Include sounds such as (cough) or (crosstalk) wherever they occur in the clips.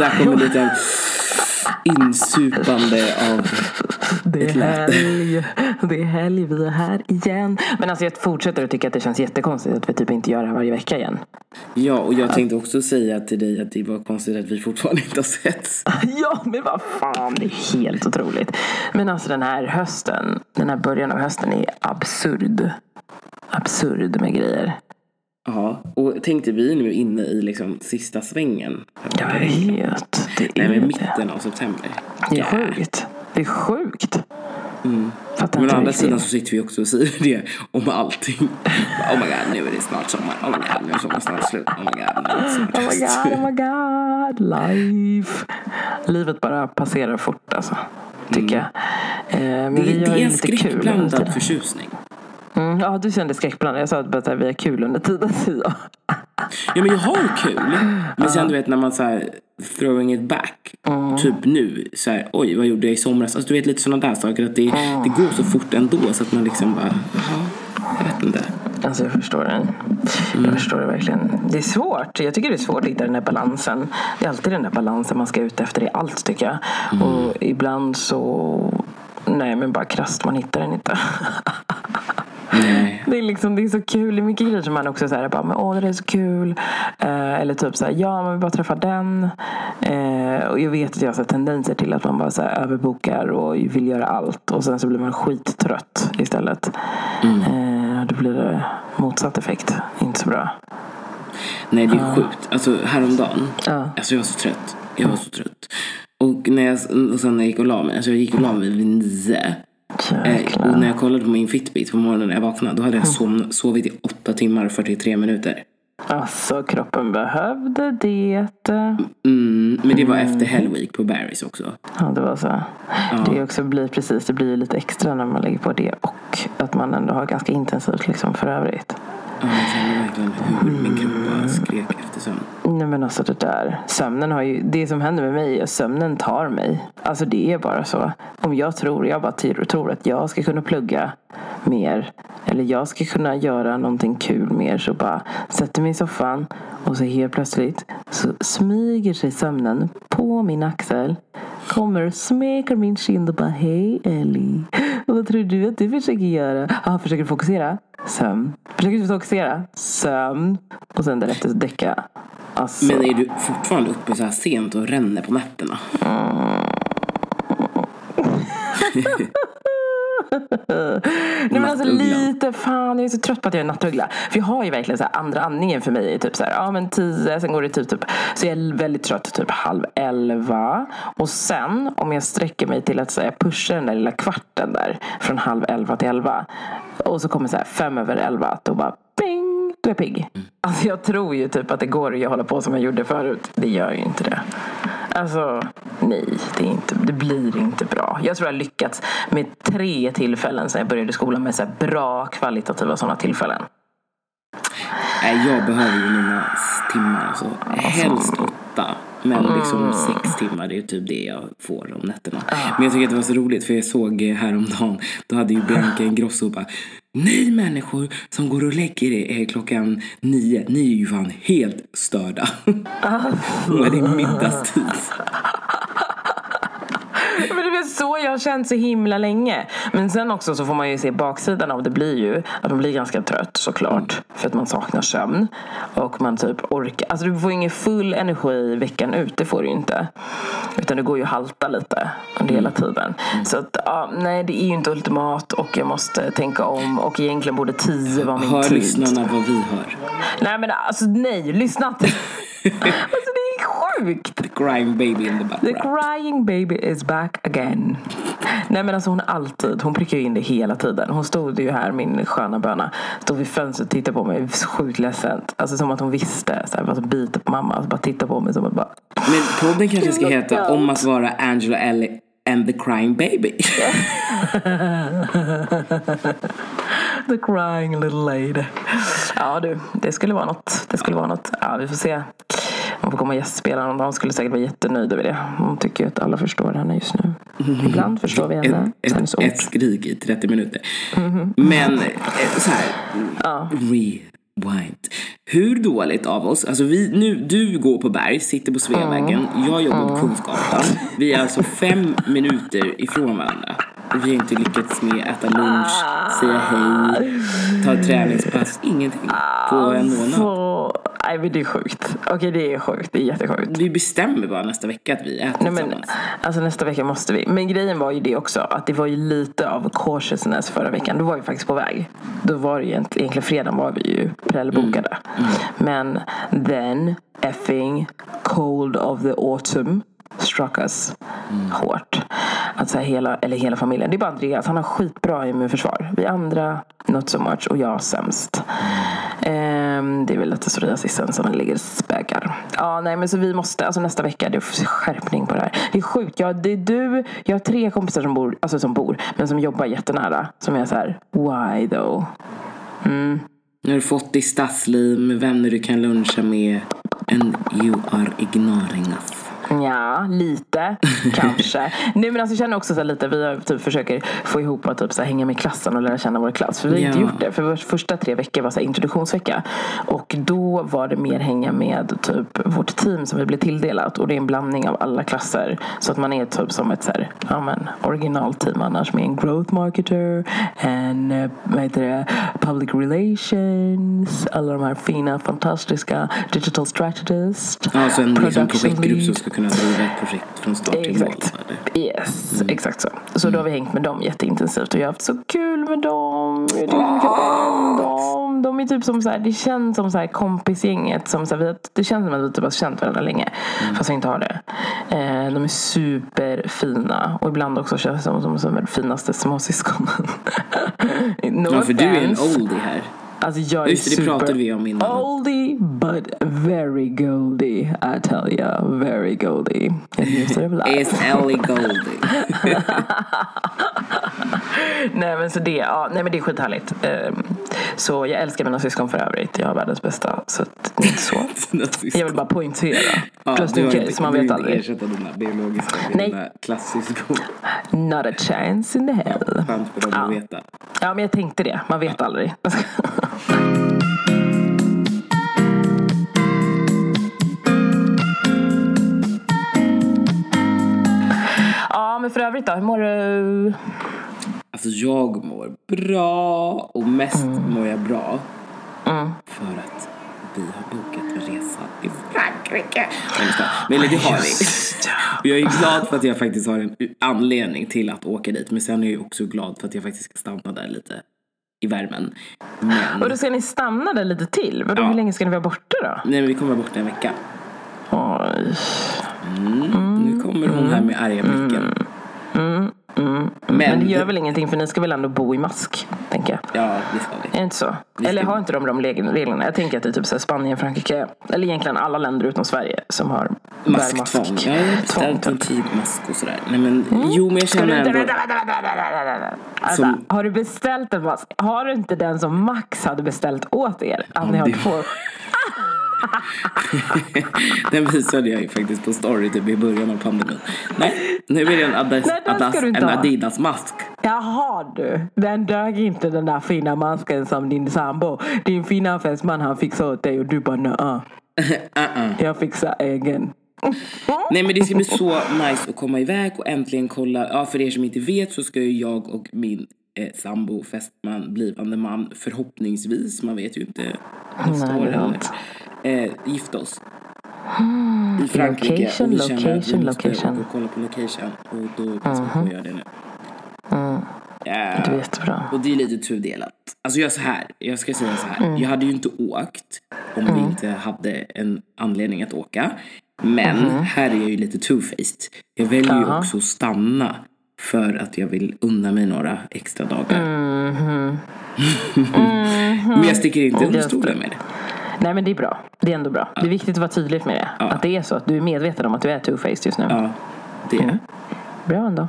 Där kommer lite insupande av Det är helg. Det är helg. Vi är här igen. Men alltså jag fortsätter att tycka att det känns jättekonstigt att vi typ inte gör det här varje vecka igen. Ja, och jag tänkte också säga till dig att det var konstigt att vi fortfarande inte har setts. (laughs) Ja, men vad fan. Det är helt otroligt. Men alltså den här hösten, den här början av hösten är absurd. Absurd med grejer. Ja, och tänkte vi nu är inne i liksom sista svängen. Jag vet. Det är Nej, men det. mitten av september. Det är sjukt. Det är sjukt. Fattar Men å andra sidan så sitter vi också och säger det om allting. Oh my god, nu är det snart sommar. Oh my god, nu är sommaren snart slut. Oh my god, nu är det snart Oh my god, oh my god, life. Livet bara passerar fort alltså. Tycker jag. Eh, men Mm. Det, vi det är en skräckblandad förtjusning. Mm, ja, du kände skräckblandad. Jag sa att vi har kul under tiden. Ja men jag har kul. Men sen du vet när man så här throwing it back. Typ nu. Så här, oj vad gjorde jag i somras? Alltså du vet lite sådana där saker. Att det, det går så fort ändå så att man liksom bara, jaha, jag vet inte. Alltså jag förstår det. Jag förstår det verkligen. Det är svårt. Jag tycker det är svårt att hitta den där balansen. Det är alltid den där balansen man ska ut efter i allt tycker jag. Och ibland så... Nej men bara krasst, man hittar den inte. (laughs) Nej. Det är, liksom, det är så kul. Det är mycket grejer som man också säger bara, men åh det är så kul. Eh, eller typ så här, ja man vill bara träffa den. Eh, och jag vet att jag har här tendenser till att man bara så här, överbokar och vill göra allt. Och sen så blir man skittrött istället. Eh, då blir det motsatt effekt. Inte så bra. Nej det är sjukt. Alltså häromdagen. Ja. Alltså jag var så trött. Jag var så trött. Och, när jag, och sen när jag gick och la mig. Alltså jag gick och la mig vid nio. Eh, och när jag kollade på min Fitbit på morgonen när jag vaknade. Då hade jag som, sovit i 8 timmar och 43 minuter. Alltså kroppen behövde det. Mm, men det var efter Hell Week på Barry's också. Ja, det var så. Det också blir precis, det blir lite extra när man lägger på det och att man ändå har ganska intensivt liksom för övrigt. Ja, jag kände verkligen hur min kropp bara skrek efter sömn. Nej men alltså det där. Sömnen har ju, det som händer med mig är att sömnen tar mig. Alltså det är bara så. Om jag tror, jag bara tror, tror att jag ska kunna plugga mer. Eller jag ska kunna göra någonting kul mer. Så bara sätter mig i soffan. Och så helt plötsligt så smyger sig sömnen på min axel. Kommer och smeker min kind och bara hej Ellie. (gasps) Vad tror du att du försöker göra? Ah, försöker du fokusera? Sömn. Försöker du fokusera? Sömn. Och sen därefter så däckar jag. Alltså, Men är du fortfarande uppe så här sent och ränner på nätterna? (laughs) (laughs) Nej men alltså lite, fan jag är så trött på att jag är nattuggla. För jag har ju verkligen så andra andningen för mig är typ så här, ja men tio, sen går det typ, typ, så jag är väldigt trött typ halv elva. Och sen om jag sträcker mig till att så här, jag pushar den där lilla kvarten där från halv elva till elva. Och så kommer så här fem över elva, då bara bing, då är jag pigg. Alltså jag tror ju typ att det går att hålla på som jag gjorde förut. Det gör ju inte det. Alltså, nej, det, är inte, det blir inte bra. Jag tror jag har lyckats med tre tillfällen sedan jag började skolan med så bra kvalitativa sådana tillfällen. Nej, jag behöver ju mina timmar. Alltså, helst åtta. Men liksom sex timmar, det är typ det jag får om nätterna. Men jag tycker att det var så roligt för jag såg häromdagen, då hade ju Bianca Ingrosso bara Ni människor som går och lägger er klockan nio, ni är ju fan helt störda. Nu är det middagstid. (laughs) Men det är så jag har känt så himla länge. Men sen också så får man ju se baksidan av det blir ju att man blir ganska trött såklart. För att man saknar sömn. Och man typ orkar. Alltså du får ingen full energi veckan ut. Det får du ju inte. Utan det går ju att halta lite under hela tiden. Så att ja, nej det är ju inte ultimat. Och jag måste tänka om. Och egentligen borde tio vara min Hör tid. lyssnarna vad vi hör? Nej men alltså nej, lyssna inte. (laughs) alltså sjukt. The crying baby in the The background. crying baby is back again. Nej men alltså hon alltid, hon prickar ju in det hela tiden. Hon stod ju här, min sköna böna. Stod vid fönstret och tittade på mig sjukt ledsen. Alltså som att hon visste. Så här, bara så biter på mamma. Alltså bara titta på mig som att bara. Men podden kanske ska heta Om att vara Angela Ellie and the crying baby. (laughs) The crying little lady. Ja du, det skulle vara något. Det skulle vara något. Ja vi får se. Hon får komma och gästspela någon dag. Hon skulle säkert vara jättenöjd över det. Hon tycker ju att alla förstår henne just nu. Ibland förstår vi henne. ett, ett, ord. ett skrik i 30 minuter. Men eh, så här, re, Why inte? Hur dåligt av oss, alltså vi, nu, du går på Berg, sitter på Sveavägen, jag jobbar på Kungsgatan. Vi är alltså fem minuter ifrån varandra. Vi har inte lyckats med att äta lunch, säga hej, ta ett träningspass, ingenting på en månad. Nej men det är sjukt. Okej det är sjukt, det är jättesjukt. Vi bestämmer bara nästa vecka att vi äter Nej, men, tillsammans. alltså nästa vecka måste vi. Men grejen var ju det också att det var ju lite av cautiousness förra veckan. Då var vi faktiskt på väg. Då var det ju egentligen, egentligen fredagen var vi ju prellbokade. Men then effing cold of the autumn struck us hårt. Att så här hela, eller hela familjen. Det är bara Andreas, han har skitbra immunförsvar. Vi andra not so much och jag sämst. Ehm, det är väl lite psoriasisen som ligger och. Ja, nej men så vi måste, alltså nästa vecka, det är skärpning på det här. Det är sjukt, jag, det är du, jag har tre kompisar som bor, alltså som bor, men som jobbar jättenära. Som är så här, why though? Mm Nu har du fått ditt stadsliv med vänner du kan luncha med. And you are ignoring us. Ja, lite (laughs) kanske. Nej men alltså jag känner också så lite, vi har typ försöker få ihop att typ så här hänga med klassen och lära känna vår klass. För vi har inte Ja. gjort det. För vår första tre veckor var så här introduktionsvecka. Och då var det mer hänga med typ vårt team som vi blev tilldelat. Och det är en blandning av alla klasser. Så att man är typ som ett så här, ja men originalteam annars med en growth marketer, en eh, vad heter det, public relations, alla de här fina fantastiska digital strategist. Ja, så en liksom, projektgrupp som ska kunna driva ett projekt från start till mål. Yes, exakt så. Så då har vi hängt med dem jätteintensivt och jag har haft så kul med dem. Jag tycker så mycket om dem. De är typ som så här, det känns som så här kompisgänget. Som så här, vi det känns som att vi typ har känt varandra länge. Fast vi inte har det. Eh, de är superfina. Och ibland också känns det som, som, som de finaste småsyskonen. no (laughs) Ja, för du är en offense. oldie här. Alltså jag är Just det, det pratade vi om innan. Oldie but very goldie. I tell ya, very goldie. Is Ellie Goldie. (laughs) Nej men så det, ja, nej men det är skithärligt. Ehm, så jag älskar mina syskon för övrigt. Jag har världens bästa. Så att det är inte så. (laughs) Jag vill bara poängtera. Just du in case, man du vet vill inte aldrig. ersätta dina biologiska Nej. dina klassiska Not a chance in the hell. chans för dem att veta. Ja men jag tänkte det, man vet aldrig. (laughs) Ja men för övrigt då, hur mår du? Alltså jag mår bra och mest Mm. mår jag bra för att vi har bokat en resa i Frankrike. Skojar. Men det har vi. Och (laughs) Jag är glad för att jag faktiskt har en anledning till att åka dit. Men sen är jag också glad för att jag faktiskt ska stanna där lite i värmen. Men, Och då ska ni stanna där lite till? Vadå, Ja. hur länge ska ni vara borta då? nej men vi kommer vara borta en vecka. Oj. Nu kommer hon här med arga blicken. Men, Men det gör väl ingenting för ni ska väl ändå bo i mask, tänker jag. Ja, det ska vi. Är det inte så? Vi Eller har inte de de reg- reglerna? Jag tänker att det är typ så Spanien, Frankrike, eller egentligen alla länder utom Sverige som har Masktvång. bärmask. Jag har beställt en typ. tygmask och sådär. Nej men jo men jag känner ändå. vänta, vänta, vänta, Har du beställt en mask? Har du inte den som Max hade beställt åt er? Att ni har det- två? (laughs) (laughs) Den visade jag ju faktiskt på story typ i början av pandemin. Nej, nu är det en, Adidas, Nej, Adidas, en ha. Adidas-mask. Jaha du, den dög inte den där fina masken som din sambo. Din fina fästman han fixade åt dig och du bara nö. (laughs) Uh-uh. Jag fixar egen. (laughs) Nej men det ska bli så nice att komma iväg och äntligen kolla. Ja för er som inte vet så ska ju jag och min eh, sambo, fästman, blivande man förhoppningsvis, man vet ju inte nästa Nej, år heller. Eh, gift oss. I Frankrike. Location, och vi känner att location, vi måste location. åka och kolla på location. Och då passar vi på att göra det nu. Ja. Det är jättebra. Och det är lite tudelat. Alltså jag så här, jag ska säga så här. Mm. Jag hade ju inte åkt om vi inte hade en anledning att åka. Men här är jag ju lite two-faced. Jag väljer ju Mm-hmm. Också att stanna för att jag vill unna mig några extra dagar. (laughs) Men jag sticker inte under Just stolen med det. Nej men det är bra. Det är ändå bra. Det är viktigt att vara tydlig med det. Att det är så. Att du är medveten om att du är two-faced just nu. Ja, det är Bra ändå.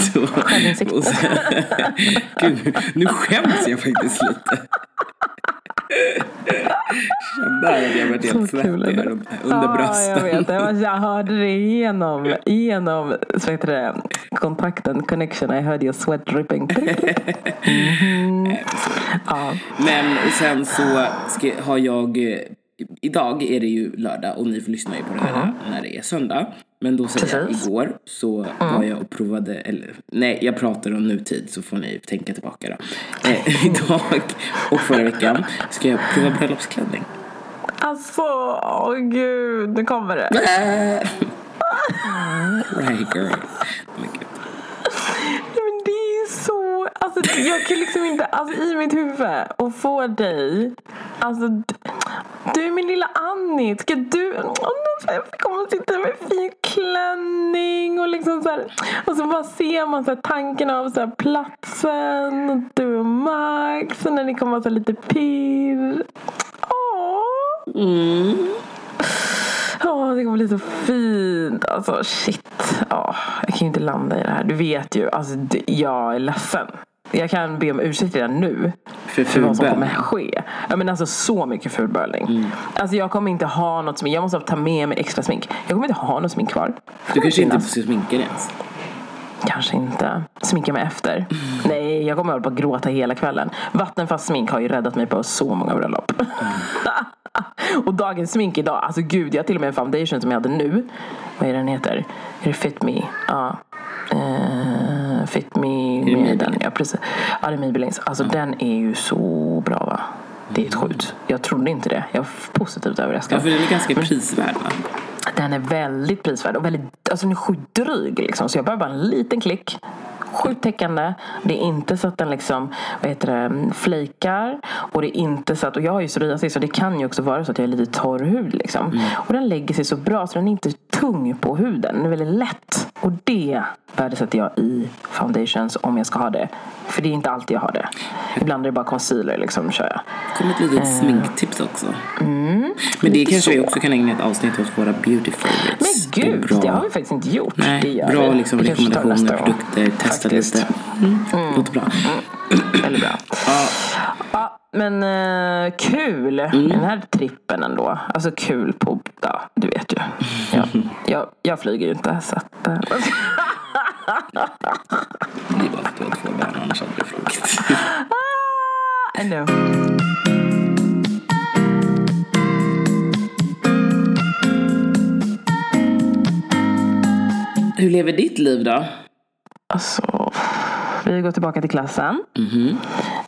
Så- (laughs) Självinsikt. (laughs) Gud, nu skäms jag faktiskt lite. Kände att jag blev helt svettig under, under ja, brösten. jag vet. Jag, jag hörde det genom, genom det, kontakten, connection. I heard your sweat dripping. (laughs) Mhm. Ja. Men sen så ska, har jag Idag är det ju lördag och ni får lyssna ju på det här när det är söndag. Men då säger jag igår så var jag och provade, eller nej jag pratar om nutid så får ni tänka tillbaka då. Eh, (laughs) idag och förra veckan ska jag prova bröllopsklänning. Alltså, åh gud, nu kommer det. (laughs) Right girl. Men gud. Men det är ju så... Alltså, jag kan liksom inte... Alltså, I mitt huvud och få dig... Alltså, du är min lilla Annie. Ska du... Jag kommer sitta med fin klänning och liksom så här, Och så bara ser man så här tanken av så här platsen och du och Max och när ni kommer vara så här lite pirr. Åh. Ja, det kommer bli så fint. Alltså shit. Ja, jag kan ju inte landa i det här. Du vet ju, alltså, jag är ledsen. Jag kan be om ursäkt redan nu. För För vad som kommer ske. Ja, men alltså så mycket fulbölning. Mm. Alltså jag kommer inte ha något smink. Jag måste ta med mig extra smink. Jag kommer inte ha något smink kvar. Du kanske inte får sminka dig ens. Kanske inte. Sminka mig efter. Mm. Nej, jag kommer att att gråta hela kvällen. Vattenfast smink har ju räddat mig på så många bröllop. Mm. (laughs) och dagens smink idag, alltså gud, jag har till och med en foundation som jag hade nu. Vad är den heter? Är det Fit Me? Ja. Eh, fit Me det med Maybelline? den. Ja, precis. Ja, det är Maybellines. Alltså den är ju så bra va? Det är ett sjukt. Jag trodde inte det. Jag är positivt överraskad. Ja, för den är ganska prisvärd va? Den är väldigt prisvärd och väldigt, alltså den är sjukt dryg liksom. Så jag behöver bara en liten klick. Sjukt täckande. Det är inte så att den liksom, vad heter det, flakar. Och det är inte så att, och jag har ju psoriasis så det kan ju också vara så att jag är lite torr hud liksom. Och den lägger sig så bra så den är inte tung på huden. Den är väldigt lätt. Och det värdesätter jag i foundations om jag ska ha det. För det är inte alltid jag har det. Ibland är det bara concealer liksom, kör jag. kom ett litet sminktips också. Men det kanske vi så. också kan ägna ett avsnitt åt våra beauty favorites. Gud, det är det, bra. har vi faktiskt inte gjort. det Nej, gör bra vi. liksom Vi rekommendationer, produkter, testa Faktiskt. lite. Mm. Låter bra. Väldigt bra. (clears throat) Ja, Ja, men eh, kul Mm. den här trippen ändå. Alltså kul på, ja du vet ju. Jag, (laughs) jag, jag flyger ju inte så att... eh, det är bara för att du har två barn, annars hade du flugit. (laughs) I know. Hur lever ditt liv då? Alltså, vi går tillbaka till klassen.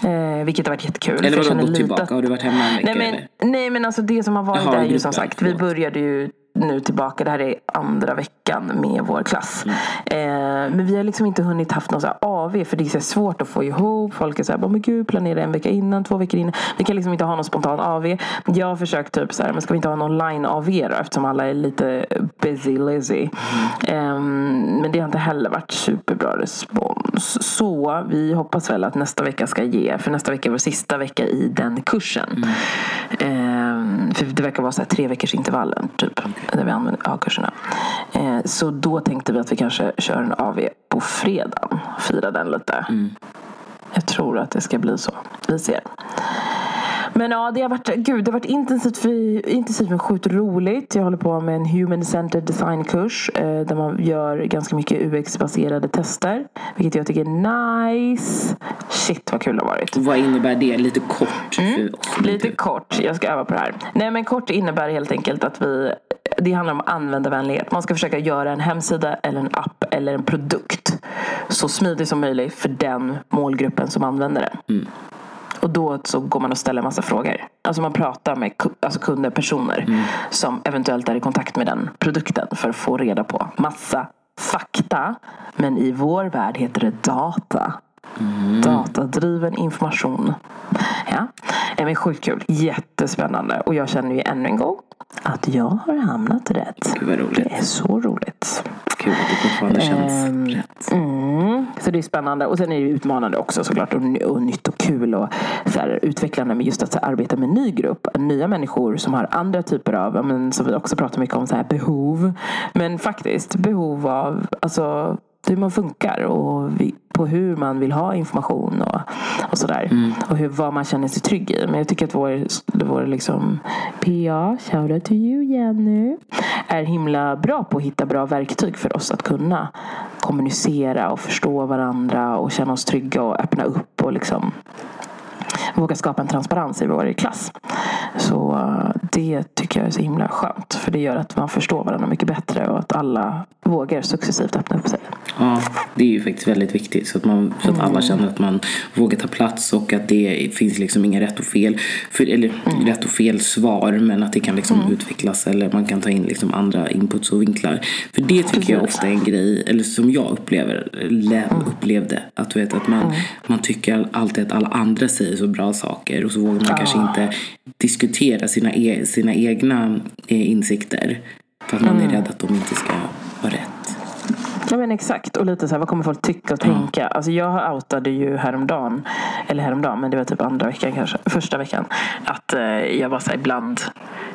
Eh, vilket har varit jättekul. Eller vadå gått tillbaka? att- Har du varit hemma en vecka Nej men, eller? nej men alltså det som har varit Jaha, är ju som sagt, vi började ju nu tillbaka, det här är andra veckan med vår klass. Mm. Eh, men vi har liksom inte hunnit haft någon så här AV för det är så svårt att få ihop. Folk är så här, "Bara, men gud planera en vecka innan, två veckor innan. Vi kan liksom inte ha någon spontan AV. Jag har försökt typ så här, men ska vi inte ha en online AV då eftersom alla är lite busy lazy. Eh, men det har inte heller varit superbra respons. Så vi hoppas väl att nästa vecka ska ge, för nästa vecka är vår sista vecka i den kursen. Ehm, för det verkar vara så här tre veckors intervallen typ. Där vi använder A-kurserna. Eh, så då tänkte vi att vi kanske kör en AV på fredagen. Fira den lite. Jag tror att det ska bli så. Vi ser. Men ja, det har varit, gud, det har varit intensivt, för, intensivt men sjukt roligt. Jag håller på med en Human Centered Design-kurs eh, där man gör ganska mycket UX-baserade tester. Vilket jag tycker är nice. Shit vad kul det har varit. Vad innebär det? Lite kort för oss. Lite kort, jag ska öva på det här. Nej men kort innebär helt enkelt att vi det handlar om användarvänlighet. Man ska försöka göra en hemsida eller en app eller en produkt så smidig som möjligt för den målgruppen som använder den. Och då så går man och ställer en massa frågor. Alltså man pratar med alltså kunder, personer som eventuellt är i kontakt med den produkten för att få reda på massa fakta. Men i vår värld heter det data. Datadriven information. Ja, Eh, men sjukt kul. Jättespännande. Och jag känner ju ännu en gång att jag har hamnat rätt. Gud vad roligt. Det är så roligt. Kul att det fortfarande känns Ehm, rätt. Mm, så det är spännande. Och sen är det utmanande också såklart. Och, och nytt och kul och så här, utvecklande med just att här, arbeta med en ny grupp. Nya människor som har andra typer av, men, som vi också pratar mycket om, så här, behov. Men faktiskt behov av alltså, hur man funkar och på hur man vill ha information och, och sådär. Mm. Och hur, vad man känner sig trygg i. Men jag tycker att vår, vår liksom PA, shout out to you Jenny, är himla bra på att hitta bra verktyg för oss att kunna kommunicera och förstå varandra och känna oss trygga och öppna upp och liksom våga skapa en transparens i vår klass. Så eh, det tycker jag är så himla skönt. För det gör att man förstår varandra mycket bättre och att alla vågar successivt öppna upp sig. Ja, det är ju faktiskt väldigt viktigt så att, man, så att alla känner att man vågar ta plats och att det finns liksom inga rätt och fel. För, eller rätt och fel svar men att det kan liksom utvecklas eller man kan ta in liksom andra inputs och vinklar. För det tycker jag ofta är en grej, eller som jag upplever, lä, upplevde. Att vet att man, man tycker alltid att alla andra säger så bra saker och så vågar man kanske inte diskutera sina, e, sina egna eh, insikter. För att man är rädd att de inte ska. Ja men exakt. Och lite så här, vad kommer folk tycka och tänka? Alltså jag outade ju häromdagen, eller häromdagen, men det var typ andra veckan kanske, första veckan. Att eh, jag var så här ibland,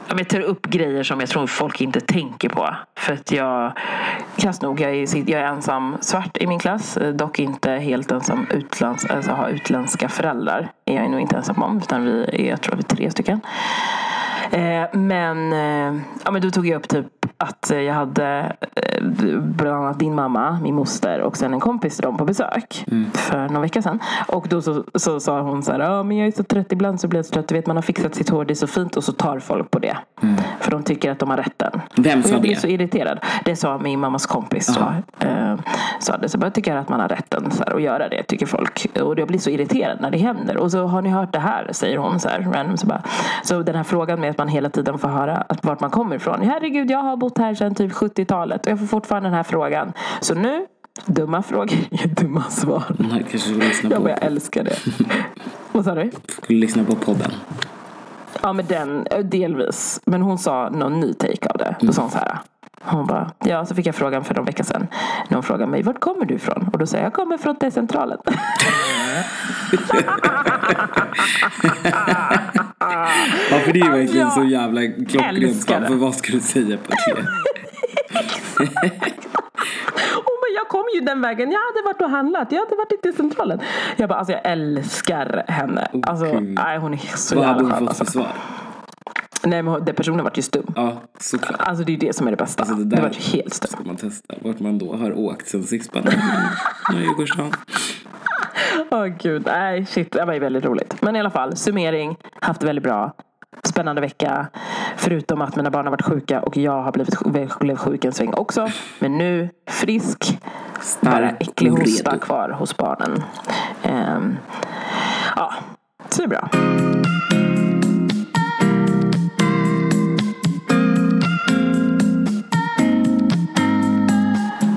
jag tar upp grejer som jag tror folk inte tänker på. För att jag, klass nog, jag är, jag är ensam svart i min klass. eh, Dock inte helt ensam utlands, alltså har utländska föräldrar. Är jag nog inte ensam om, utan vi är, jag tror vi är tre stycken. Eh, men, eh, ja, men då tog jag upp typ att eh, jag hade eh, bland annat din mamma, min moster och sen en kompis till dem på besök för någon vecka sedan. Och då så, så sa hon så här, ja men jag är så trött ibland så blir jag så trött. Du vet man har fixat sitt hår, det är så fint och så tar folk på det. För de tycker att de har rätten. Vem sa jag det? så irriterad. Det sa min mammas kompis. Så, eh, sa det. Så jag tycker att man har rätten så här, att göra det, tycker folk. Och jag blir så irriterad när det händer. Och så har ni hört det här, säger hon så här random. Så, bara. så den här frågan med att man hela tiden får höra att vart man kommer ifrån. Herregud, jag har bott här sedan typ 70-talet och jag får fortfarande den här frågan. Så nu, dumma frågor (laughs) dumma svar. Man kanske skulle lyssna Jag bara, jag älskar det. (laughs) Vad sa du? skulle lyssna på podden. Ja, men den, eh, delvis. Men hon sa någon ny take av det. Då sa hon så här. Hon bara, ja, så fick jag frågan för någon vecka sedan. När hon frågade mig, vart kommer du ifrån? Och då säger jag, jag kommer från T-centralen. (laughs) Ja, för det är verkligen jag så jävla klockrent. det. För vad ska du säga på det? (laughs) Hon bara, jag kom ju den vägen. Jag hade varit och handlat. Jag hade varit i T-centralen. Jag bara, alltså jag älskar henne. Alltså, Gud. nej, hon är så Vad hade jävla hon skön. fått för Alltså. svar? Nej, men hon- den personen vart ju stum. Ja, såklart. Alltså det är det som är det bästa. Alltså, det det, där- vart ju helt stum. Ska man testa vart man då har åkt sen sist? Bara, mm, Djurgårdsstaden. (laughs) Åh gud, nej shit, det var ju väldigt roligt. Men i alla fall, summering, haft väldigt bra. Spännande vecka. Förutom att mina barn har varit sjuka och jag har blivit, blev sjuk en sväng också. Men nu frisk. Bara äcklig hosta kvar hos barnen. Ehm, ja, så det är bra.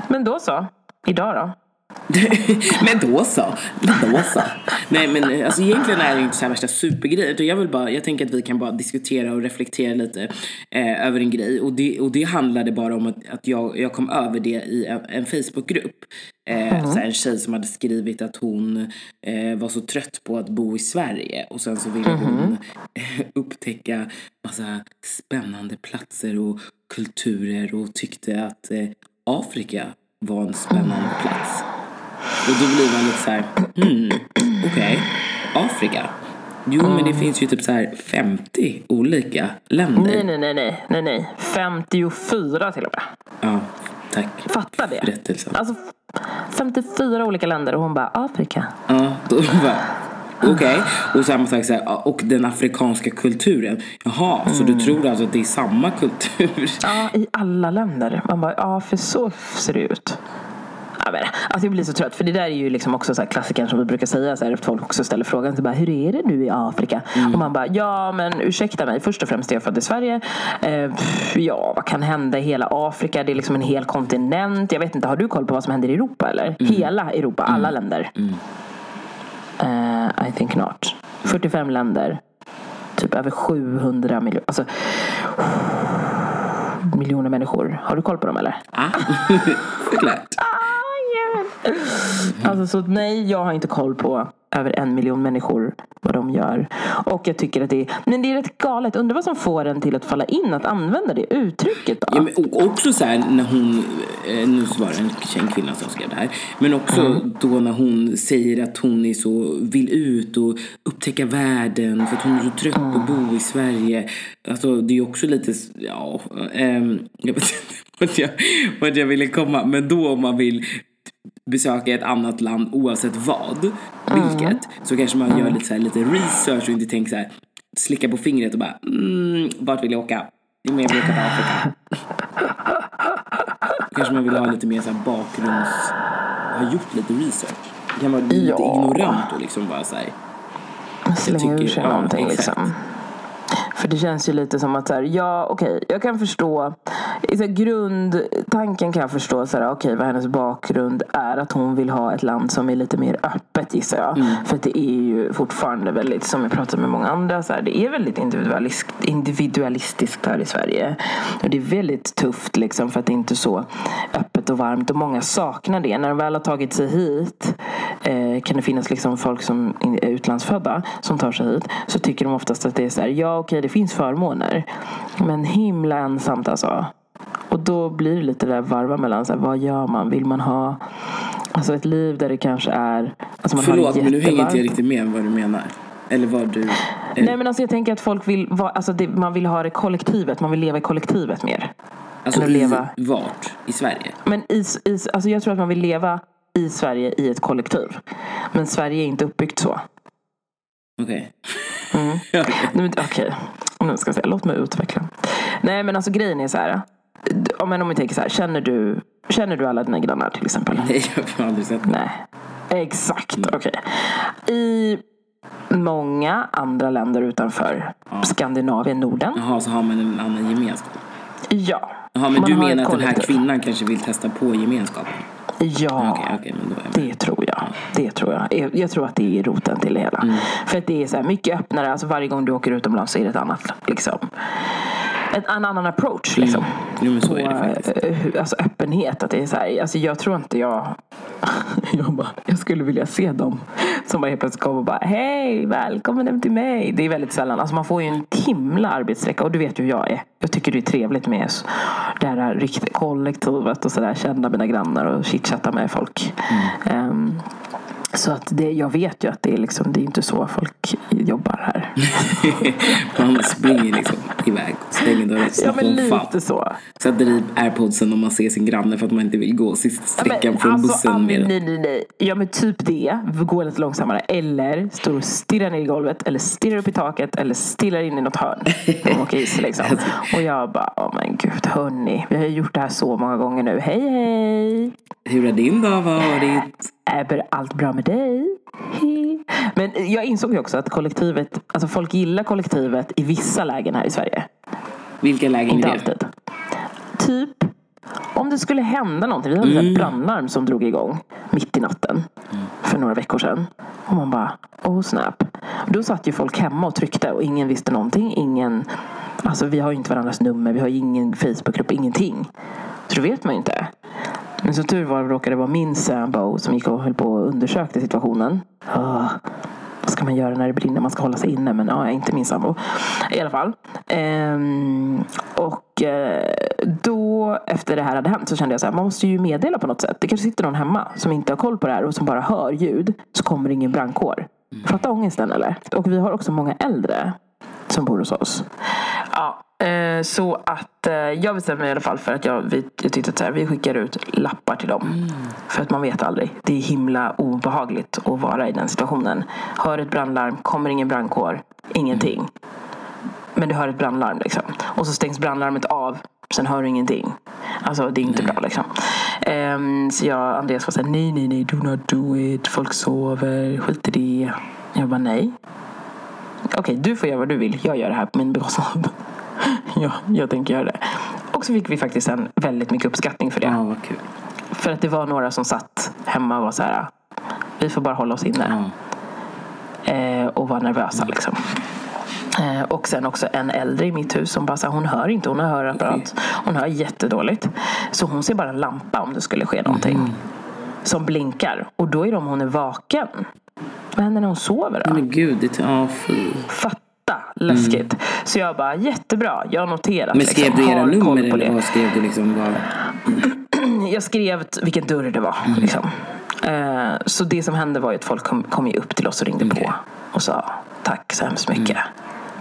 Men då så. Idag då? (laughs) men då så. Då så. Nej men alltså egentligen är det inte så här värsta supergrej. Utan jag vill bara, jag tänker att vi kan bara diskutera och reflektera lite eh, över en grej. Och det, och det handlade bara om att, att jag, jag kom över det i en, en Facebookgrupp. Eh, så här, en tjej som hade skrivit att hon eh, var så trött på att bo i Sverige. Och sen så ville hon eh, upptäcka massa spännande platser och kulturer. Och tyckte att eh, Afrika var en spännande plats. Och då blir man lite så här, hmm, okej, Afrika. Jo, men det finns ju typ så här 50 olika länder. Nej, nej, nej, nej, nej, nej. 54 till och med. Ja, tack. Fatta det. Berättelsen. Alltså 54 olika länder och hon bara Afrika. Ja, då bara, okej. Och samma sak så här, och den afrikanska kulturen. Jaha, så du tror alltså att det är samma kultur? Ja, i alla länder. Man bara, ja för så ser det ut. Alltså jag blir så trött för det där är ju liksom också så klassikern som vi brukar säga så här, folk också ställer frågan så bara, hur är det nu i Afrika? Och man bara ja men ursäkta mig först och främst är jag född i Sverige eh, pff, ja vad kan hända i hela Afrika det är liksom en hel kontinent jag vet inte har du koll på vad som händer i Europa eller? Hela Europa, alla länder? Eh, I think not 45 länder typ över 700 miljoner alltså miljoner människor har du koll på dem eller? (laughs) Ja, såklart. (laughs) Alltså så nej, jag har inte koll på över en miljon människor vad de gör. Och jag tycker att det är, men det är rätt galet. Undrar vad som får en till att falla in att använda det uttrycket då? Ja, men och också så här när hon, eh, nu var det en känd kvinna som skrev det här, men också Mm. då när hon säger att hon är så, vill ut och upptäcka världen för att hon är så trött på att Mm. bo i Sverige. Alltså det är också lite, ja, ehm, jag vet inte (laughs) vart jag, vart jag ville komma, men då om man vill besöka ett annat land oavsett vad, vilket, så kanske man gör lite, så här, lite research och inte tänker så här, slicka på fingret och bara, mm, vart vill jag åka? Jag vill åka till Afrika. Kanske man vill ha lite mer så här bakgrunds... Ha gjort lite research. Det kan vara lite Ja. ignorant och liksom bara så här. Slänga ur sig ja, någonting exakt. liksom. För det känns ju lite som att så här, ja okej, jag kan förstå. Så grundtanken kan jag förstå, så här, okej vad hennes bakgrund är. Att hon vill ha ett land som är lite mer öppet gissar jag. Mm. För att det är ju fortfarande väldigt, som jag pratat med många andra, så här, det är väldigt individualist, individualistiskt här i Sverige. Och det är väldigt tufft liksom för att det är inte är så öppet och varmt. Och många saknar det. När de väl har tagit sig hit eh, kan det finnas liksom folk som är utlandsfödda som tar sig hit. Så tycker de oftast att det är så här, ja okej det finns förmåner. Men himla ensamt alltså. Och då blir det lite det där varva mellan så här, vad gör man? Vill man ha alltså ett liv där det kanske är alltså man Förlåt har men nu hänger inte jag riktigt med vad du menar. Eller vad du... Nej men alltså jag tänker att folk vill alltså det, man vill ha det kollektivet, man vill leva i kollektivet mer. alltså eller i leva- vart? I Sverige? Men i, i, alltså jag tror att man vill leva i Sverige i ett kollektiv. Men Sverige är inte uppbyggt så. Okej. Mm. (laughs) Nej, men Okej, nu ska jag säga, låt mig utveckla. Nej men alltså grejen är så här. Om, men om vi tänker så här, känner du, känner du alla dina grannar till exempel? Nej jag har aldrig sett. Nej. Exakt, okej. I många andra länder utanför Skandinavien, Norden. Jaha så har man en annan gemenskap. Ja. Jaha men man du menar att den här kollektiv. kvinnan kanske vill testa på gemenskapen? Ja. Okej okej men då är jag med. Det tror jag. Det tror jag. Jag- tror att det är roten till det hela. Mm. För att det är så mycket öppnare. Alltså varje gång du åker utomlands så är det ett annat. Liksom. Ett, en annan approach. Liksom. Jo men så På, eh, alltså öppenhet. Att det är så här, alltså jag tror inte jag... (laughs) jag, bara, jag skulle vilja se dem som bara helt plötsligt kommer och bara Hej, välkommen hem till mig. Det är väldigt sällan. Alltså man får ju en himla arbetssträcka. Och du vet ju hur jag är. Jag tycker det är trevligt med det här riktigt kollektivet och sådär. Känna mina grannar och chitchatta med folk. Mm. Ehm, så att det, jag vet ju att det är, liksom, det är inte så folk jobbar här. (laughs) man springer liksom iväg och stänger dörren ja men fan. lite så. Sätter i airpodsen om man ser sin granne för att man inte vill gå sista sträckan från bussen Annie, med nej, nej, nej. Ja men typ det. Gå lite långsammare. Eller står och stirrar ner i golvet. Eller stirrar upp i taket. Eller stirrar in i något hörn. Åker is liksom. Alltså. (laughs) Och jag bara, åh men gud hörni. Vi har ju gjort det här så många gånger nu. Hej hej. Hur har din dag varit? Är allt bra med dig? Men jag insåg ju också att kollektivet, alltså folk gillar kollektivet i vissa lägen här i Sverige. Vilka lägen Inte är det? alltid. Typ om det skulle hända någonting. Vi hade Mm. ett brandlarm som drog igång mitt i natten för några veckor sedan. Och man bara, oh snap. Då satt ju folk hemma och tryckte och ingen visste någonting. Ingen, alltså vi har ju inte varandras nummer. Vi har ju ingen Facebookgrupp, ingenting. Så då vet man ju inte. Men som tur var råkade det vara min sambo som gick och höll på och undersökte situationen. Ah, vad ska man göra när det brinner? Man ska hålla sig inne. Men ja, inte min sambo. I alla fall. Ehm, och eh, då efter det här hade hänt så kände jag så här. Man måste ju meddela på något sätt. Det kanske sitter någon hemma som inte har koll på det här och som bara hör ljud. Så kommer ingen brandkår. Fatta ångesten eller? Och vi har också många äldre som bor hos oss. Ja, eh, så att eh, jag bestämde mig i alla fall för att jag, vi, jag tyckte att så här, vi skickar ut lappar till dem. För att man vet aldrig. Det är himla obehagligt att vara i den situationen. Hör ett brandlarm, kommer ingen brandkår, ingenting. Men du hör ett brandlarm liksom. Och så stängs brandlarmet av. Sen hör du ingenting. Alltså det är inte bra liksom. Ehm, så jag och Andreas var såhär, nej nej nej, do not do it. Folk sover, skit i det. Jag bara nej. Okej, du får göra vad du vill. Jag gör det här på min bekostnad. (laughs) ja, jag tänker göra det. Och så fick vi faktiskt en väldigt mycket uppskattning för det. Ja, vad kul. För att det var några som satt hemma och var så här. Vi får bara hålla oss inne. Ja. Eh, och var nervösa liksom. Eh, och sen också en äldre i mitt hus som bara här, hon hör inte, hon har hörapparat. Hon hör jättedåligt. Så hon ser bara en lampa om det skulle ske någonting. som blinkar. Och då är det om hon är vaken. Vad händer när hon sover då? Men gud, det ja fy. Fatta läskigt. Så jag bara, jättebra, jag har noterat. Mm. Men skrev liksom, du era nummer eller det. vad skrev du liksom? Vad... (clears throat) Jag skrev vilken dörr det var. Mm. Liksom. Eh, så det som hände var ju att folk kom, kom upp till oss och ringde Okej. på. Och sa tack så hemskt mycket. Mm.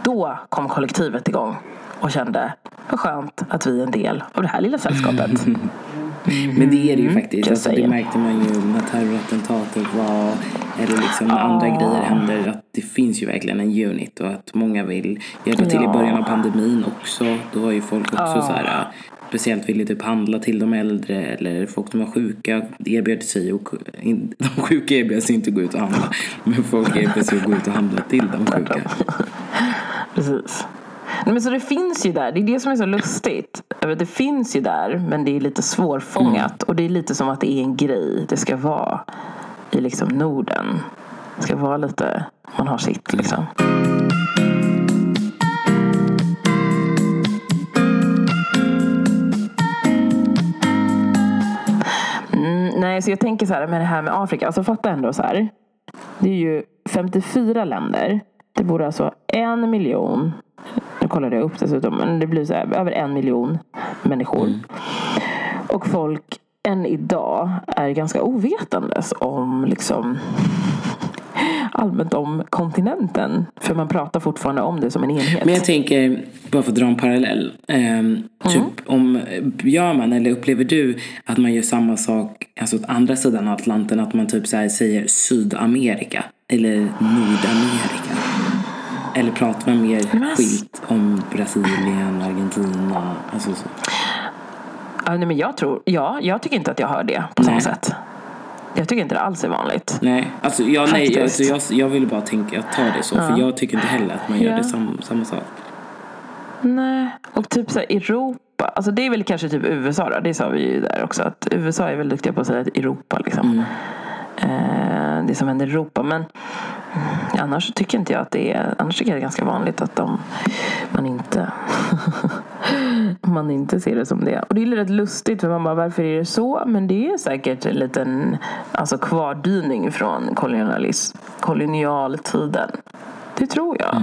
Då kom kollektivet igång. Och kände, vad skönt att vi är en del av det här lilla sällskapet. (laughs) Men det är det ju faktiskt. jag Alltså, det märkte man ju när terrorattentatet var eller liksom när andra grejer händer. Att det finns ju verkligen en unit och att många vill hjälpa till i Ja. början av pandemin också. Då var ju folk också så här speciellt ville typ handla till de äldre eller folk som var sjuka erbjöd sig och (laughs) de sjuka erbjöd sig inte att gå ut och handla men folk erbjöd sig att gå ut och handla till de sjuka. (laughs) Precis. Nej, men så det finns ju där. Det är det som är så lustigt. Det finns ju där, men det är lite svårfångat. Och det är lite som att det är en grej. Det ska vara i liksom Norden. Det ska vara lite, man har sitt liksom. Mm, nej, så jag tänker så här med det här med Afrika. Alltså fatta ändå så här. Det är ju 54 länder. Det bor alltså en miljon. Nu kollade jag upp dessutom. Men det blir så här, över en miljon människor. Och folk än idag är ganska ovetandes om liksom allmänt om kontinenten. För man pratar fortfarande om det som en enhet. Men jag tänker, bara för att dra en parallell. ehm, typ om, gör man eller upplever du att man gör samma sak, alltså åt andra sidan Atlanten, att man typ så säger Sydamerika eller Nordamerika? Eller pratar man mer Men- skilt om Brasilien, Argentina, alltså så? Ja, nej, men jag tror, ja, jag tycker inte att jag hör det på samma Nej. sätt. Jag tycker inte det alls är vanligt. Nej, alltså jag, nej, alltså, jag, jag ville bara tänka, jag tar det så, för jag tycker inte heller att man gör Ja. det sam, samma sak. Nej, och typ så här Europa. Alltså det är väl kanske typ USA då. Det sa vi ju där också. Att USA är väl duktiga på att säga att Europa liksom. Eh, det som händer i Europa. Men mm, annars tycker inte jag att det är. Annars tycker jag det är ganska vanligt att de, man inte (laughs) man inte ser det som det. Och det är rätt lustigt för man bara varför är det så? Men det är säkert en liten alltså kvardyning från kolonialism, kolonialtiden. Det tror jag.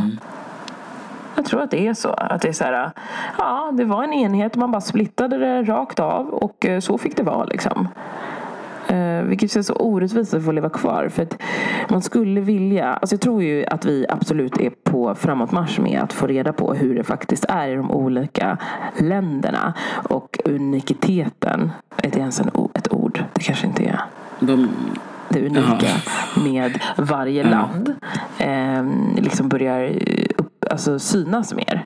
Jag tror att det är så. Att det är så här, ja, det var en enhet, man bara splittade det rakt av och eh, så fick det vara liksom. Eh, vilket känns så orättvist att få leva kvar. För att man skulle vilja, alltså jag tror ju att vi absolut är på framåtmarsch med att få reda på hur det faktiskt är i de olika länderna. Och unikiteten, är det ens en, ett ord? Det kanske inte är De, det unika med varje land eh, liksom börjar upp, alltså synas mer.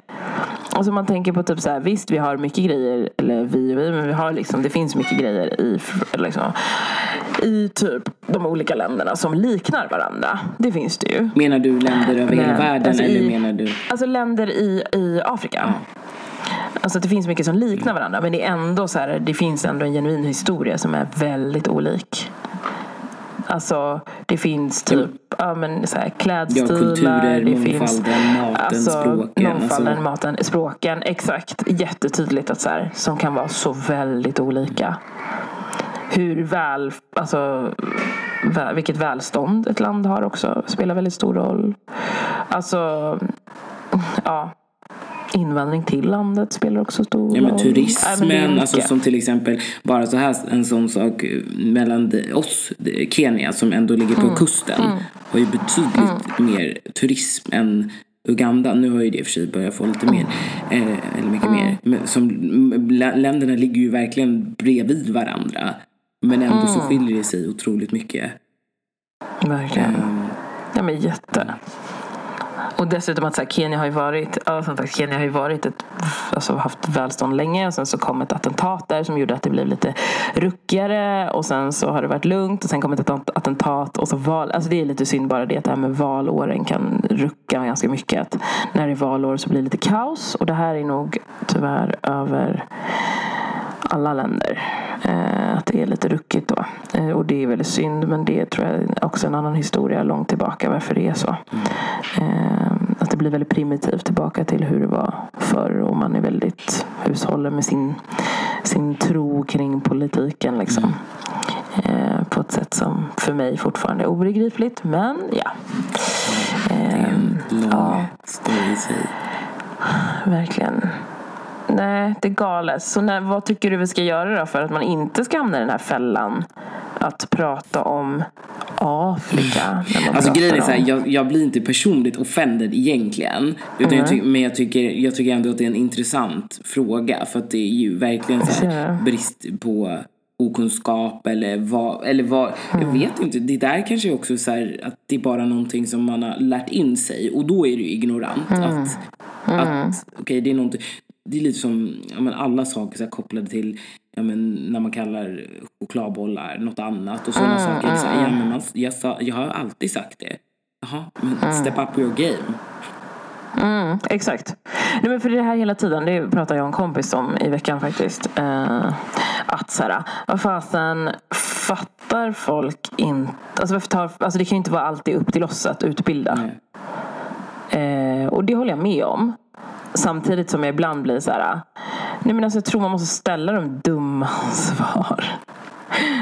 Alltså man tänker på typ så här, visst vi har mycket grejer, eller vi och vi, men vi har liksom, det finns mycket grejer i, liksom, i typ de olika länderna som liknar varandra. Det finns det ju. menar du länder över hela Men, världen alltså eller i- menar du? Alltså länder i, i Afrika. Alltså att det finns mycket som liknar varandra men det är ändå så här, det finns ändå en genuin historia som är väldigt olik. Alltså det finns typ ja, men så här, klädstilar. Ja, kulturer, det mångfalden, maten, språken, Mångfalden, alltså. maten, språken. Exakt. Jättetydligt att så här, som kan vara så väldigt olika. Hur väl, alltså vilket välstånd ett land har också spelar väldigt stor roll. Alltså, ja. Invandring till landet spelar också stor roll. Ja men Nej, turismen, alltså som till exempel bara så här en sån sak mellan oss, Kenya som ändå ligger Mm. på kusten har ju betydligt mer turism än Uganda. Nu har ju det i och för sig börjat få lite mer, Mm. eh, eller mycket mer. Men som, länderna ligger ju verkligen bredvid varandra. Men ändå Mm. så skiljer det sig otroligt mycket. Verkligen. Ehm, Ja men jätte. Och dessutom att så här, Kenya har ju varit, ja, som sagt, Kenya har ju varit ett, alltså haft välstånd länge och sen så kom ett attentat där som gjorde att det blev lite ruckigare och sen så har det varit lugnt och sen kom ett attentat och så val, alltså det är lite synd bara det att det här med valåren kan rucka ganska mycket. Att när det är valår så blir det lite kaos och det här är nog tyvärr över alla länder. Eh, att det är lite ruckigt då. Eh, och det är väldigt synd men det tror jag är också en annan historia långt tillbaka varför det är så. Eh, att det blir väldigt primitivt tillbaka till hur det var förr och man är väldigt hushåller med sin, sin tro kring politiken liksom. Eh, på ett sätt som för mig fortfarande är obegripligt. Men ja. Ehm, Lång ja, verkligen. Nej, det är galet. Så när, vad tycker du vi ska göra då för att man inte ska hamna i den här fällan? Att prata om Afrika. Alltså grejen är så här, jag, jag blir inte personligt offended egentligen. Utan jag ty- men jag tycker, jag tycker ändå att det är en intressant fråga. För att det är ju verkligen så här, brist på okunskap eller vad, eller vad jag vet inte. Det där kanske är också så här att det är bara någonting som man har lärt in sig och då är det ju ignorant. Att, att okej det är någonting, det är lite som ja, men alla saker så här, kopplade till ja, men, när man kallar chokladbollar något annat och sådana saker. Det är Så här, ja, men man, jag, sa, jag har alltid sagt det. Jaha, men step up your game. Mm, exakt. Nej, men för det här hela tiden, det pratar jag och en kompis om i veckan faktiskt. Eh, att så här, vad fasen, fattar folk inte... Alltså, varför tar, alltså det kan ju inte vara alltid upp till oss att utbilda. Eh, och det håller jag med om. Samtidigt som jag ibland blir så här. Nej men alltså jag tror man måste ställa de dumma (laughs) svar.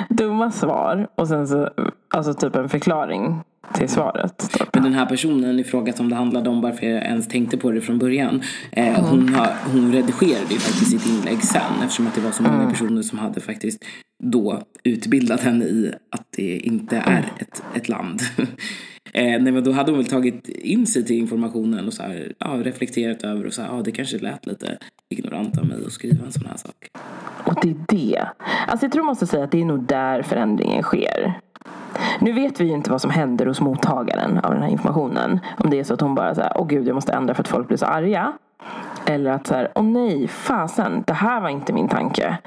dumma svar och sen så alltså typ en förklaring till svaret. Typ. Men den här personen i fråga som det handlade om varför jag ens tänkte på det från början. Eh, hon, har, hon redigerade ju faktiskt sitt inlägg sen eftersom att det var så många personer som hade faktiskt då utbildat henne i att det inte är ett, ett land. (laughs) eh, nej men då hade hon väl tagit in sig till informationen och så här, ja, reflekterat över och så här, ja det kanske lät lite ignorant av mig att skriva en sån här sak. Och det är det. Alltså jag tror man måste säga att det är nog där förändringen sker. Nu vet vi ju inte vad som händer hos mottagaren av den här informationen. Om det är så att hon bara säger, åh gud jag måste ändra för att folk blir så arga. Eller att så här, åh nej, fasen, det här var inte min tanke.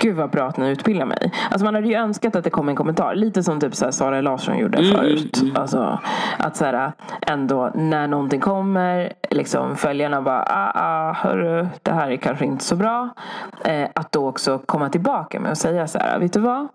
Gud vad bra att ni utbildar mig. Alltså man hade ju önskat att det kom en kommentar. Lite som typ så här Sara Larsson gjorde förut. Alltså att så här, ändå när någonting kommer, liksom följarna bara, ah, ah, hörru, det här är kanske inte så bra. Eh, att då också komma tillbaka med och säga så här, vet du vad?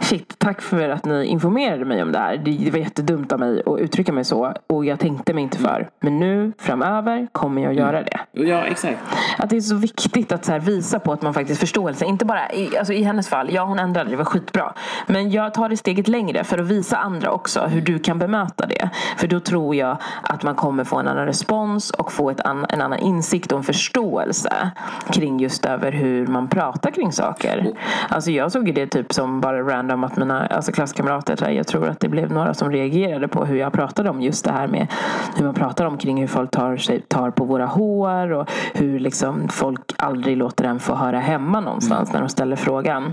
Shit, tack för att ni informerade mig om det här. Det det var jättedumt av mig att uttrycka mig så. Och jag tänkte mig inte för. Men nu framöver kommer jag göra det. Ja exakt. Att det är så viktigt att så visa på att man faktiskt förståelse. Inte bara i, alltså i hennes fall. Ja, hon ändrade. Det var skitbra. Men jag tar det steget längre för att visa andra också hur du kan bemöta det. För då tror jag att man kommer få en annan respons och få ett an, en annan insikt och en förståelse kring just över hur man pratar kring saker. Alltså jag såg det typ som bara random att mina alltså klasskamrater, här, jag tror att det blev några som reagerade på hur jag pratade om just det här med hur man pratar om kring hur folk tar, sig, tar på våra hår och hur liksom folk aldrig låter en få höra hemma någonstans när de ställer frågan.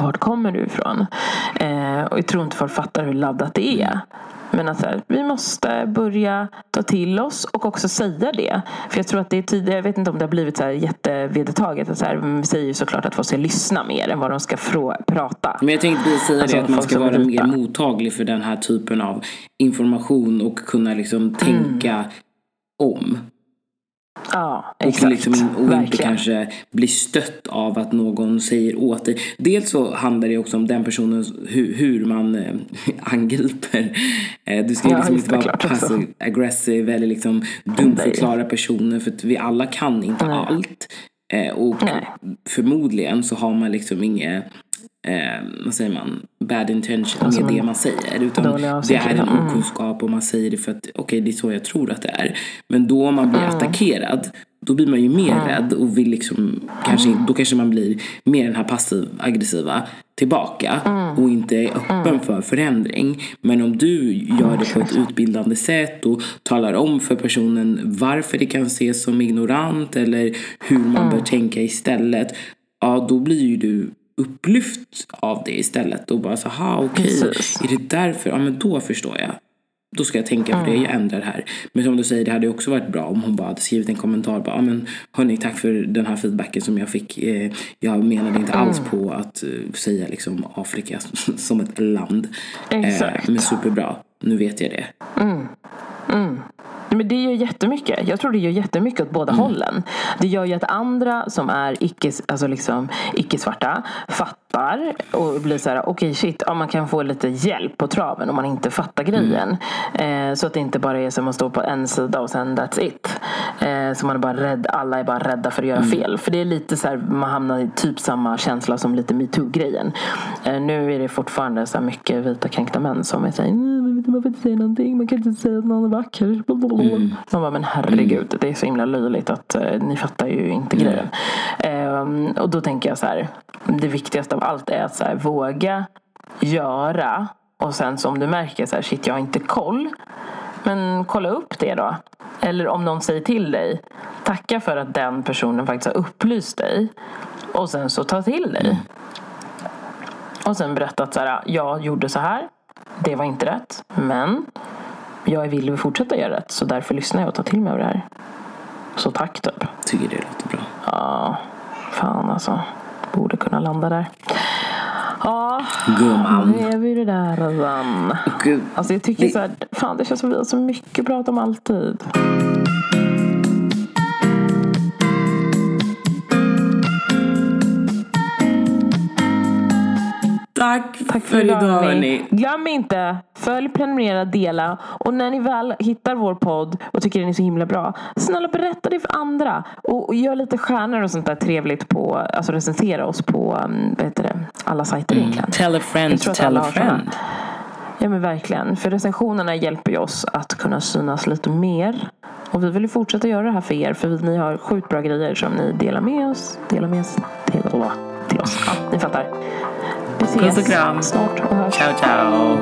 Vart kommer du ifrån? Eh, och jag tror inte folk fattar hur laddat det är. Men att här, vi måste börja ta till oss och också säga det. För jag tror att det är tidigare, jag vet inte om det har blivit så här jättevedertaget. Att så här, vi säger ju såklart att folk ska lyssna mer än vad de ska frå, prata. Men jag tänkte precis säga Alltså, det att man ska som vara mer mottaglig för den här typen av information och kunna liksom tänka om. Ja, Och, exakt. liksom, och inte kanske bli stött av att någon säger åt dig. Dels så handlar det också om den personen, hur, hur man eh, (laughs) angriper. Eh, du ska Ja, liksom inte vara passive aggressive eller liksom dumförklara personer för att vi alla kan inte Nej. allt. Eh, och Nej. förmodligen så har man liksom inget eh, vad säger man, bad intention Alltså, med det man säger. Utan det är en mm. okunskap och man säger det för att okej det är så jag tror att det är. Men då om man blir attackerad då blir man ju mer rädd och vill liksom kanske, då kanske man blir mer den här passiv aggressiva tillbaka och inte är öppen för förändring. Men om du gör det på ett utbildande sätt och talar om för personen varför det kan ses som ignorant eller hur man bör tänka istället. Ja, då blir ju du upplyft av det istället och bara så ha okej, Precis. är det därför? Ja men då förstår jag. Då ska jag tänka på det, jag ändrar här. Men som du säger, det hade också varit bra om hon bara hade skrivit en kommentar. Bara, ja, men hörni, tack för den här feedbacken som jag fick. Eh, Jag menade inte alls på att eh, säga liksom Afrika (laughs) som ett land. Eh, Exakt. Men superbra, nu vet jag det. Men det gör jättemycket. Jag tror det gör jättemycket åt båda Mm. hållen. Det gör ju att andra som är icke, alltså liksom, icke-svarta fattar och blir så här: okej shit, ja, man kan få lite hjälp på traven om man inte fattar grejen. Mm. Eh, så att det inte bara är som att stå på en sida och sen that's it. Eh, så man är bara rädd, alla är bara rädda för att göra Mm. fel. För det är lite så här, man hamnar i typ samma känsla som lite metoo-grejen. Eh, nu är det fortfarande så här mycket vita kränkta män som är såhär, man får inte säga någonting, man kan inte säga att någon är vacker. Blablabla. Man bara, men herregud, det är så himla löjligt att eh, ni fattar ju inte grejen. Ehm, och då tänker jag så här, det viktigaste av allt är att så här, våga göra och sen så om du märker så här, shit jag har inte koll. Men kolla upp det då. Eller om någon säger till dig, tacka för att den personen faktiskt har upplyst dig. Och sen så ta till dig. Och sen berätta att så här, jag gjorde så här. Det var inte rätt. Men jag är villig att fortsätta göra rätt. Så därför lyssnar jag och tar till mig av det här. Så tack typ. Tycker det låter bra. Ja, fan alltså. Borde kunna landa där. Ja, Gumman. nu är vi det där redan. Gud. Alltså jag tycker Det- så här, fan det känns som vi har så mycket att prata om alltid. Tack, Tack för idag hörni. Glöm inte, följ, prenumerera, dela. Och när ni väl hittar vår podd och tycker den är så himla bra, snälla berätta det för andra. Och, och gör lite stjärnor och sånt där trevligt på, alltså recensera oss på, um, vad heter det, alla sajter egentligen. Tell a friend tell a friend. Ja men verkligen. För recensionerna hjälper ju oss att kunna synas lite mer. Och vi vill ju fortsätta göra det här för er. För vi, ni har sjukt bra grejer som ni delar med oss. Delar med oss till, till oss. Ja, ni fattar. Vi ses Puss och kram. snart och hörs. Ciao, ciao.